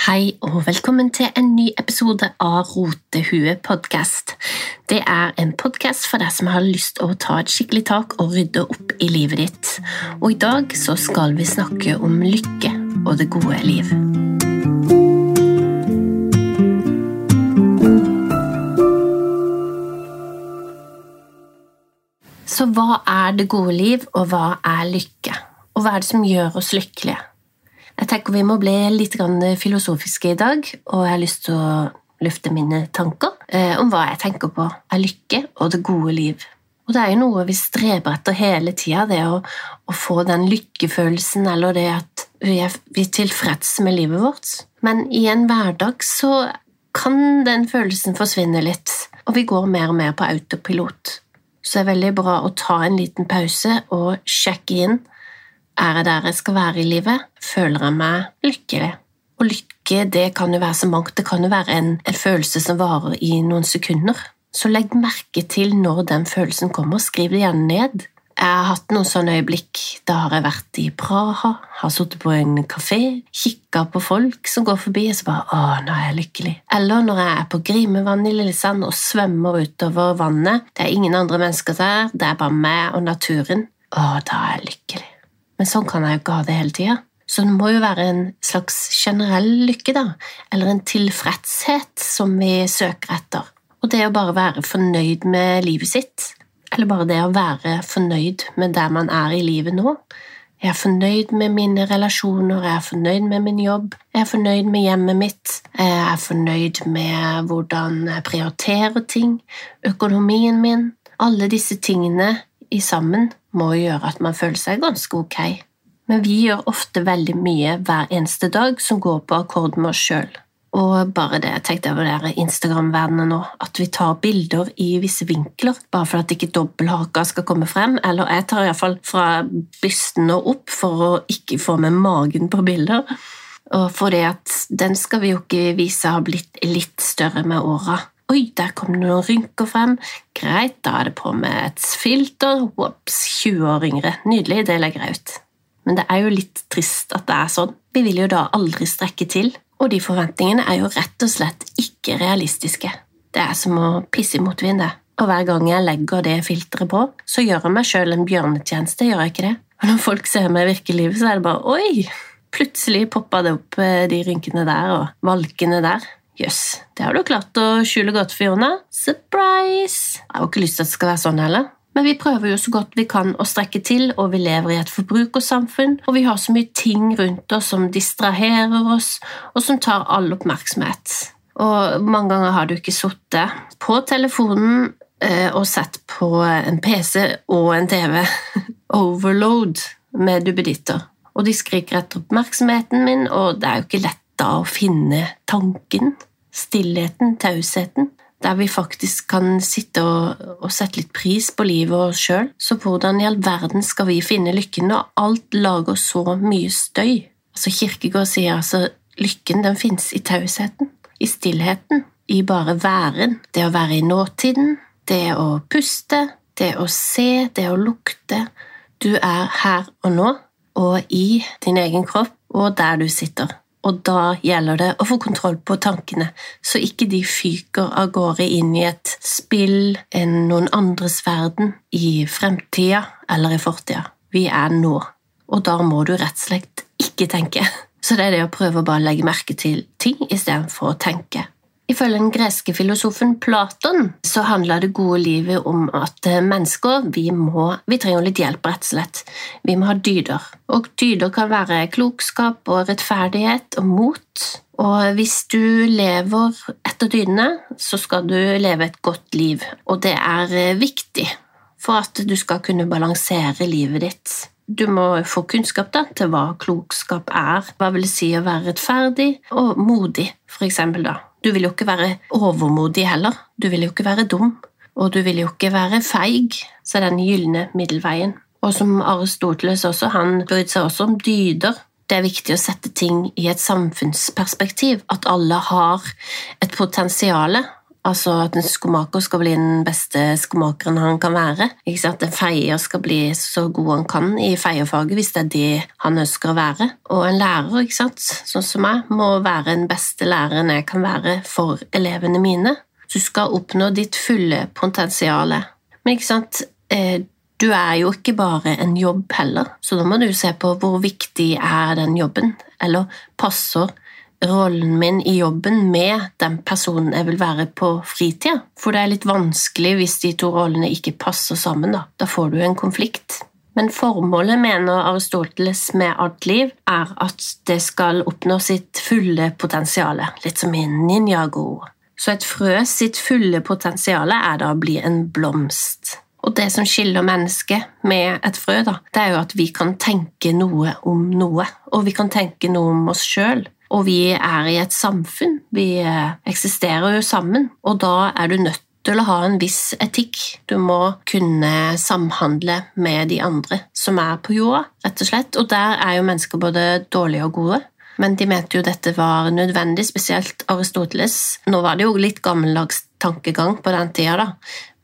Hei og velkommen til en ny episode av Rotehue podkast. Det er en podkast for deg som har lyst til å ta et skikkelig tak og rydde opp i livet ditt. Og i dag så skal vi snakke om lykke og det gode liv. Så hva er det gode liv, og hva er lykke? Og hva er det som gjør oss lykkelige? Jeg tenker Vi må bli litt filosofiske i dag, og jeg har lyst til å løfte mine tanker eh, om hva jeg tenker på er lykke og det gode liv. Og Det er jo noe vi streber etter hele tida, det å, å, få den lykkefølelsen eller det at vi er, vi er tilfreds med livet vårt. Men i en hverdag så kan den følelsen forsvinne litt, og vi går mer og mer på autopilot. Så det er veldig bra å ta en liten pause og sjekke inn er jeg der jeg skal være i livet? Føler jeg meg lykkelig? Og lykke det kan jo være så mangt. Det kan jo være en, en følelse som varer i noen sekunder. Så legg merke til når den følelsen kommer. Skriv det gjerne ned. Jeg har hatt noen sånne øyeblikk. Da har jeg vært i Praha, har sittet på en kafé, kikka på folk som går forbi, og så bare Å, nå er jeg lykkelig. Eller når jeg er på Grimevann i Lillesand og svømmer utover vannet. Det er ingen andre mennesker der, det er bare meg og naturen. Å, da er jeg lykkelig. Men sånn kan jeg jo ikke ha det hele tida. Så det må jo være en slags generell lykke, da, eller en tilfredshet som vi søker etter. Og det å bare være fornøyd med livet sitt, eller bare det å være fornøyd med der man er i livet nå. Jeg er fornøyd med mine relasjoner, jeg er fornøyd med min jobb, jeg er fornøyd med hjemmet mitt, jeg er fornøyd med hvordan jeg prioriterer ting, økonomien min Alle disse tingene i sammen må gjøre at man føler seg ganske ok. Men vi gjør ofte veldig mye hver eneste dag som går på akkord med oss sjøl. Og bare det jeg tenkte over det Instagram-verdenen nå, at vi tar bilder i visse vinkler bare for at ikke dobbelthaka skal komme frem. Eller jeg tar iallfall fra bysten og opp for å ikke få med magen på bilder. Og fordi at den skal vi jo ikke vise har blitt litt større med åra. Oi, der kom det noen rynker frem. Greit, da er det på med et filter. Ops, 20 år yngre. Nydelig, det legger jeg ut. Men det er jo litt trist at det er sånn. Vi vil jo da aldri strekke til, og de forventningene er jo rett og slett ikke realistiske. Det er som å pisse i motvind, det. Og hver gang jeg legger det filteret på, så gjør jeg meg sjøl en bjørnetjeneste, gjør jeg ikke det? Og når folk ser meg i virkelivet, så er det bare oi! Plutselig poppa det opp eh, de rynkene der og valkene der. Jøss, yes, det har du klart å skjule godt, Fiona. Surprise! Jeg har jo ikke lyst til at det skal være sånn heller. Men vi prøver jo så godt vi kan å strekke til, og vi lever i et forbrukersamfunn, og vi har så mye ting rundt oss som distraherer oss, og som tar all oppmerksomhet. Og mange ganger har du ikke sittet på telefonen eh, og sett på en PC og en TV. Overload med duppeditter. Og de skriker etter oppmerksomheten min, og det er jo ikke lett da å finne tanken stillheten, tausheten, der vi faktisk kan sitte og, og, sette litt pris på livet og oss sjøl. Så hvordan i all verden skal vi finne lykken når alt lager så mye støy? Altså Kirkegård sier altså lykken den finnes i tausheten, i stillheten, i bare væren. Det å være i nåtiden, det å puste, det å se, det å lukte. Du er her og nå, og i din egen kropp, og der du sitter og da gjelder det å få kontroll på tankene, så ikke de fyker av gårde inn i et spill, en noen andres verden, i fremtida eller i fortida. Vi er nå, og da må du rett og slett ikke tenke. Så det er det å prøve å bare legge merke til ting istedenfor å tenke. Ifølge den greske filosofen Platon så handler det gode livet om at eh, mennesker vi, må, vi trenger litt hjelp, rett og slett. Vi må ha dyder. Og dyder kan være klokskap og rettferdighet og mot. Og hvis du lever etter dydene, så skal du leve et godt liv. Og det er eh, viktig for at du skal kunne balansere livet ditt. Du må få kunnskap da, til hva klokskap er, hva vil det si å være rettferdig og modig, for eksempel da. Du vil jo ikke være overmodig heller, du vil jo ikke være dum, og du vil jo ikke være feig, så den gylne middelveien. Og som Aristoteles også, han brydde seg også om dyder. Det er viktig å sette ting i et samfunnsperspektiv, at alle har et potensial, Altså at en skomaker skal bli den beste skomakeren han kan være. Ikke sant? En feier skal bli så god han kan i feierfaget, hvis det er det han ønsker å være. Og en lærer, ikke sant? sånn som meg, må være den beste læreren jeg kan være for elevene mine. Du skal oppnå ditt fulle potensial. Men ikke sant, eh, du er jo ikke bare en jobb heller, så da må du se på hvor viktig er den jobben, eller passer rollen min i jobben med den personen jeg vil være på fritida. For det er litt vanskelig hvis de to rollene ikke passer sammen. Da, da får du en konflikt. Men formålet, mener Aristoteles med alt liv, er at det skal oppnå sitt fulle potensial, litt som i ninjago. Så et frø sitt fulle potensial er da å bli en blomst. Og det som skiller mennesket med et frø, da, det er jo at vi kan tenke noe om noe, og vi kan tenke noe om oss sjøl. Og vi er i et samfunn. Vi eh, eksisterer jo sammen, og da er du nødt til å ha en viss etikk. Du må kunne samhandle med de andre som er på jorda, rett og slett. Og der er jo mennesker både dårlige og gode. Men de mente jo dette var nødvendig, spesielt Aristoteles. Nå var det jo litt gammeldags tankegang på den tida, da.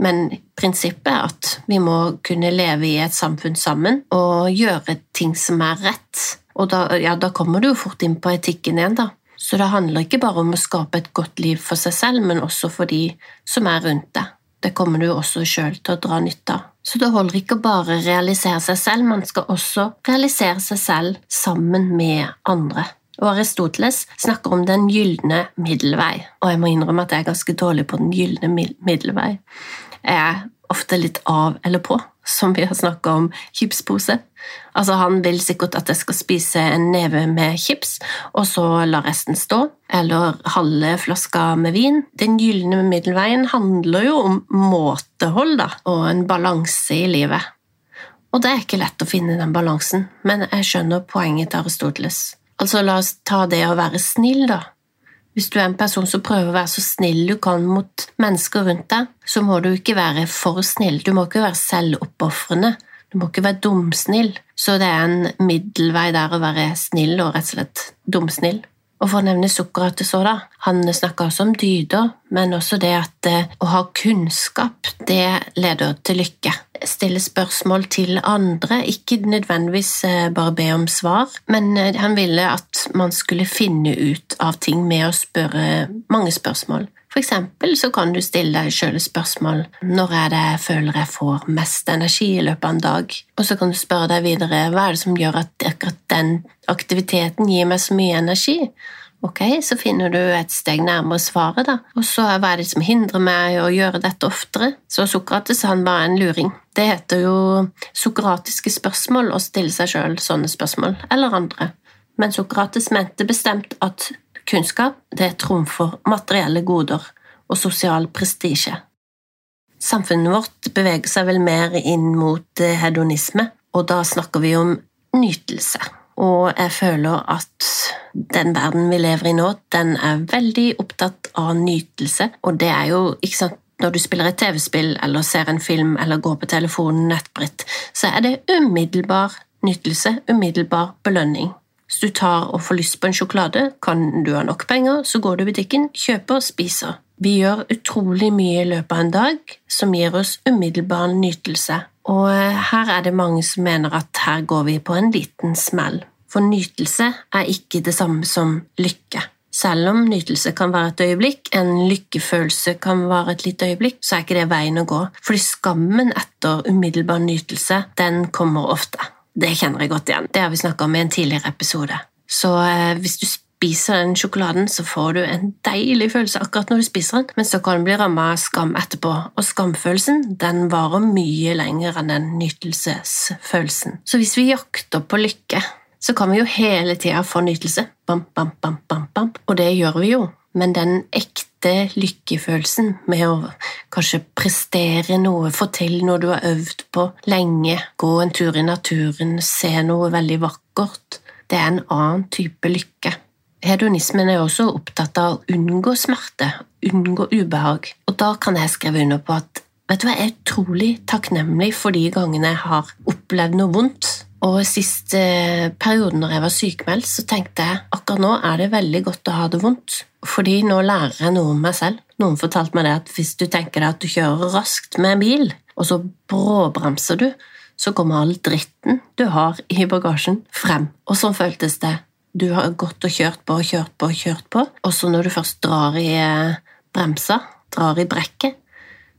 Men prinsippet er at vi må kunne leve i et samfunn sammen og gjøre ting som er rett. Og da, ja, da kommer du jo fort inn på etikken igjen, da. Så det handler ikke bare om å skape et godt liv for seg selv, men også for de som er rundt deg. Det kommer du også sjøl til å dra nytte av. Så det holder ikke å bare realisere seg selv, man skal også realisere seg selv sammen med andre. Og Aristoteles snakker om den gylne middelvei, og jeg må innrømme at jeg er ganske dårlig på den gylne middelvei. Jeg er ofte litt av eller på, som vi har snakka om chipspose. Altså, han vil sikkert at jeg skal spise en neve med chips, og så la resten stå, eller halve flaska med vin. Den gylne middelveien handler jo om måtehold da, og en balanse i livet. Og det er ikke lett å finne den balansen, men jeg skjønner poenget til Aristoteles. Altså, la oss ta det å være snill, da. Hvis du er en person som prøver å være så snill du kan mot mennesker rundt deg, så må du ikke være for snill. Du må ikke være selvoppofrende. Du må ikke være dumsnill. Så det er en middelvei der å være snill og rett og slett dumsnill. Og for å nevne Sokrates òg, da. Han snakka også om dyder, men også det at eh, å ha kunnskap, det leder til lykke. Stille spørsmål til andre, ikke nødvendigvis eh, bare be om svar, men eh, han ville at man skulle finne ut av ting med å spørre mange spørsmål. For eksempel så kan du stille deg sjøl spørsmål. Når er det jeg føler jeg får mest energi i løpet av en dag, og så kan du spørre deg videre hva er det som gjør at akkurat den aktiviteten gir meg så mye energi, Ok, så finner du et steg nærmere svaret, da. Og så hva er det som hindrer meg å gjøre dette oftere? Så Sokrates han var en luring. Det heter jo sokratiske spørsmål å stille seg sjøl sånne spørsmål, eller andre. Men Sokrates mente bestemt at Kunnskap det trumfer materielle goder og sosial prestisje. Samfunnet vårt beveger seg vel mer inn mot hedonisme, og da snakker vi om nytelse. Og jeg føler at den verden vi lever i nå, den er veldig opptatt av nytelse, og det er jo ikke sant når du spiller et TV-spill eller ser en film eller går på telefonen nettbrett, så er det umiddelbar nytelse, umiddelbar belønning. Hvis du tar og får lyst på en sjokolade, kan du ha nok penger, så går du i butikken, kjøper og spiser. Vi gjør utrolig mye i løpet av en dag som gir oss umiddelbar nytelse, og eh, her er det mange som mener at her går vi på en liten smell. For nytelse er ikke det samme som lykke. Selv om nytelse kan være et øyeblikk, en lykkefølelse kan være et lite øyeblikk, så er ikke det veien å gå. Fordi skammen etter umiddelbar nytelse, den kommer ofte. Det kjenner jeg godt igjen. Det har vi snakka om i en tidligere episode. Så eh, hvis du spiser den sjokoladen, så får du en deilig følelse akkurat når du spiser den, men så kan du bli ramma av skam etterpå, og skamfølelsen den varer mye lenger enn den nytelsesfølelsen. Så hvis vi jakter på lykke, så kan vi jo hele tida få nytelse. Bam, bam, bam, bam, bam. Og det gjør vi jo, men den ekte lykkefølelsen med å kanskje prestere noe, få til noe du har øvd på lenge, gå en tur i naturen, se noe veldig vakkert, det er en annen type lykke. Hedonismen er også opptatt av å unngå smerte, unngå ubehag, og da kan jeg skrive under på at vet du hva, jeg er utrolig takknemlig for de gangene jeg har opplevd noe vondt, Og siste perioden når jeg var sykemeldt, så tenkte jeg akkurat nå er det veldig godt å ha det vondt. Fordi nå lærer jeg noe om meg selv. Noen fortalte meg det at hvis du tenker deg at du kjører raskt med en bil, og så bråbremser du, så kommer all dritten du har i bagasjen, frem. Og sånn føltes det. Du har gått og kjørt på og kjørt på og kjørt på, og så når du først drar i eh, bremsa, drar i brekket,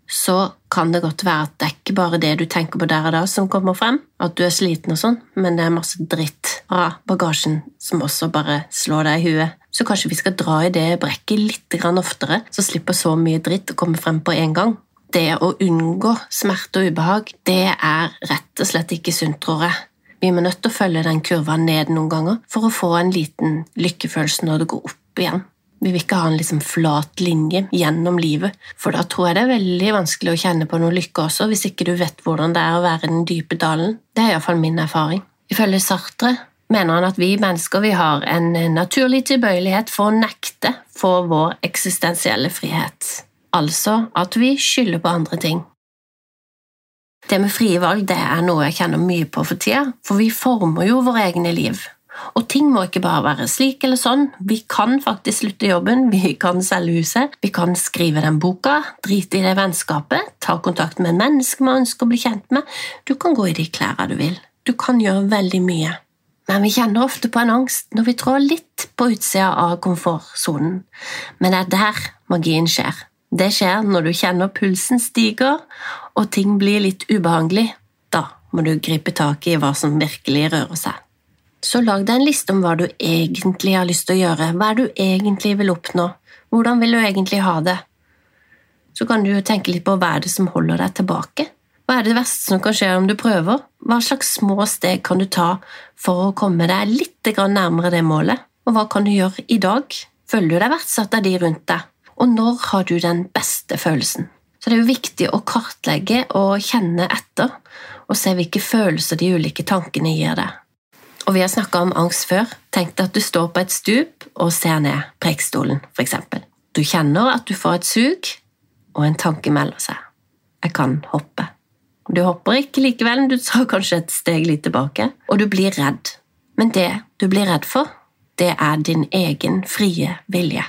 så kan det godt være at det er ikke bare det du tenker på der og da som kommer frem, at du er sliten og sånn, men det er masse dritt fra bagasjen som også bare slår deg i huet. Så kanskje vi skal dra i det brekket litt oftere, så slipper så mye dritt å komme frem på en gang. Det å unngå smerte og ubehag, det er rett og slett ikke sunt, tror jeg. Vi er nødt til å følge den kurva ned noen ganger for å få en liten lykkefølelse når det går opp igjen. Vi vil ikke ha en liksom flat linje gjennom livet, for da tror jeg det er veldig vanskelig å kjenne på noe lykke også, hvis ikke du vet hvordan det er å være i den dype dalen. Det er iallfall min erfaring. Ifølge Sartre mener han at vi mennesker vi har en naturlig tilbøyelighet for å nekte for vår eksistensielle frihet, altså at vi skylder på andre ting. Det med frie valg det er noe jeg kjenner mye på for tida, for vi former jo våre egne liv. Og ting må ikke bare være slik eller sånn. Vi kan faktisk slutte jobben, vi kan selge huset, vi kan skrive den boka, drite i det vennskapet, ta kontakt med en menneske man ønsker å bli kjent med. Du kan gå i de klærne du vil. Du kan gjøre veldig mye. Men vi kjenner ofte på en angst når vi trår litt på utsida av komfortsonen. Men det er der magien skjer. Det skjer når du kjenner pulsen stiger og ting blir litt ubehagelig. Da må du gripe tak i hva som virkelig rører seg. Så lag deg en liste om hva du egentlig har lyst til å gjøre, hva er du egentlig vil oppnå, hvordan vil du egentlig ha det? Så kan du jo tenke litt på hva er det som holder deg tilbake? Hva er det verste som kan skje om du prøver? Hva slags små steg kan du ta for å komme deg litt nærmere det målet? Og hva kan du gjøre i dag? Føler du deg verdsatt av de rundt deg? Og når har du den beste følelsen? Så det er jo viktig å kartlegge og kjenne etter, og se hvilke følelser de ulike tankene gir deg. Og vi har snakka om angst før. Tenk deg at du står på et stup og ser ned prekestolen, f.eks. Du kjenner at du får et sug, og en tanke melder seg. Jeg kan hoppe. Du hopper ikke likevel, du tar kanskje et steg litt tilbake, og du blir redd. Men det du blir redd for, det er din egen frie vilje.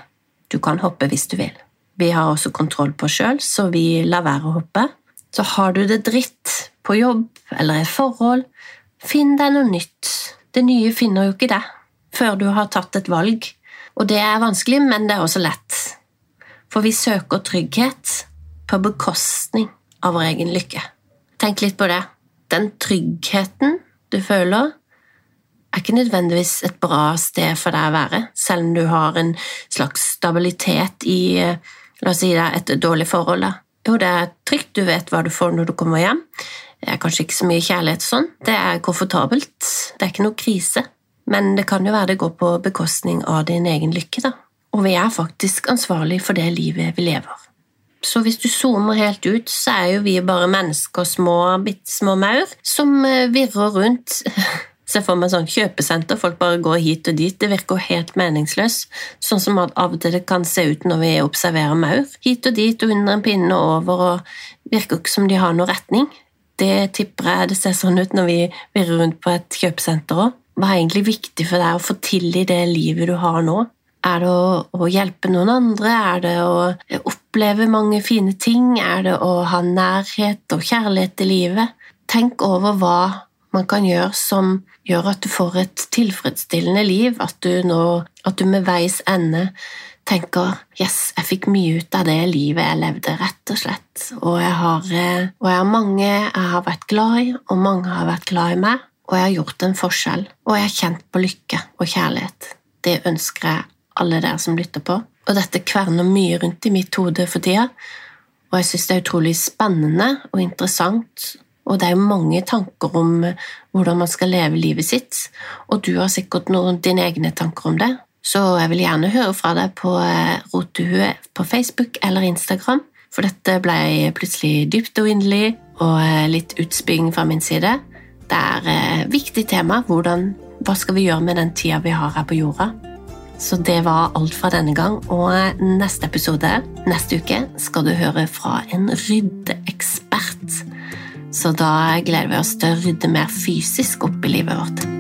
Du kan hoppe hvis du vil. Vi har også kontroll på oss sjøl, så vi lar være å hoppe. Så har du det dritt på jobb eller et forhold, finn deg noe nytt det nye finner jo ikke det før du har tatt et valg, og det er vanskelig, men det er også lett. For vi søker trygghet på bekostning av vår egen lykke. Tenk litt på det. Den tryggheten du føler, er ikke nødvendigvis et bra sted for deg å være, selv om du har en slags stabilitet i la oss si det, et dårlig forhold. Jo, det er trygt, du vet hva du får når du kommer hjem, det er kanskje ikke så mye kjærlighet sånn. Det er komfortabelt. Det er ikke noe krise. Men det kan jo være det går på bekostning av din egen lykke, da. Og vi er faktisk ansvarlig for det livet vi lever. Så hvis du zoomer helt ut, så er jo vi bare mennesker, små, bitte små maur, som eh, virrer rundt. Se for meg sånn kjøpesenter, folk bare går hit og dit. Det virker jo helt meningsløst, sånn som av og til det kan se ut når vi observerer maur. Hit og dit og under en pinne og over, og virker ikke som de har noen retning. Det tipper jeg det ser sånn ut når vi virrer rundt på et kjøpesenter òg. Hva er egentlig viktig for deg å få til i det livet du har nå? Er det å, å, hjelpe noen andre? Er det å oppleve mange fine ting? Er det å ha nærhet og kjærlighet i livet? Tenk over hva man kan gjøre som gjør at du får et tilfredsstillende liv, at du, nå, at du med veis ende tenker yes, jeg fikk mye ut av det livet jeg levde, rett og slett. Og jeg har, eh, og jeg har mange jeg har vært glad i, og mange har vært glad i meg. Og jeg har gjort en forskjell, og jeg har kjent på lykke og kjærlighet. Det ønsker jeg alle dere som lytter på. Og dette kverner mye rundt i mitt hode for tida, og jeg synes det er utrolig spennende og interessant. Og det er jo mange tanker om hvordan man skal leve livet sitt, og du har sikkert noen dine egne tanker om det. Så jeg vil gjerne høre fra deg på eh, Rotehue på Facebook eller Instagram, for dette ble plutselig dypt og inderlig og eh, litt utspying fra min side. Det er et eh, viktig tema. Hvordan, hva skal vi gjøre med den tida vi har her på jorda? Så det var alt fra denne gang, og neste episode, neste uke, skal du høre fra en ryddeekspert Så da gleder vi oss til å rydde mer fysisk opp i livet vårt.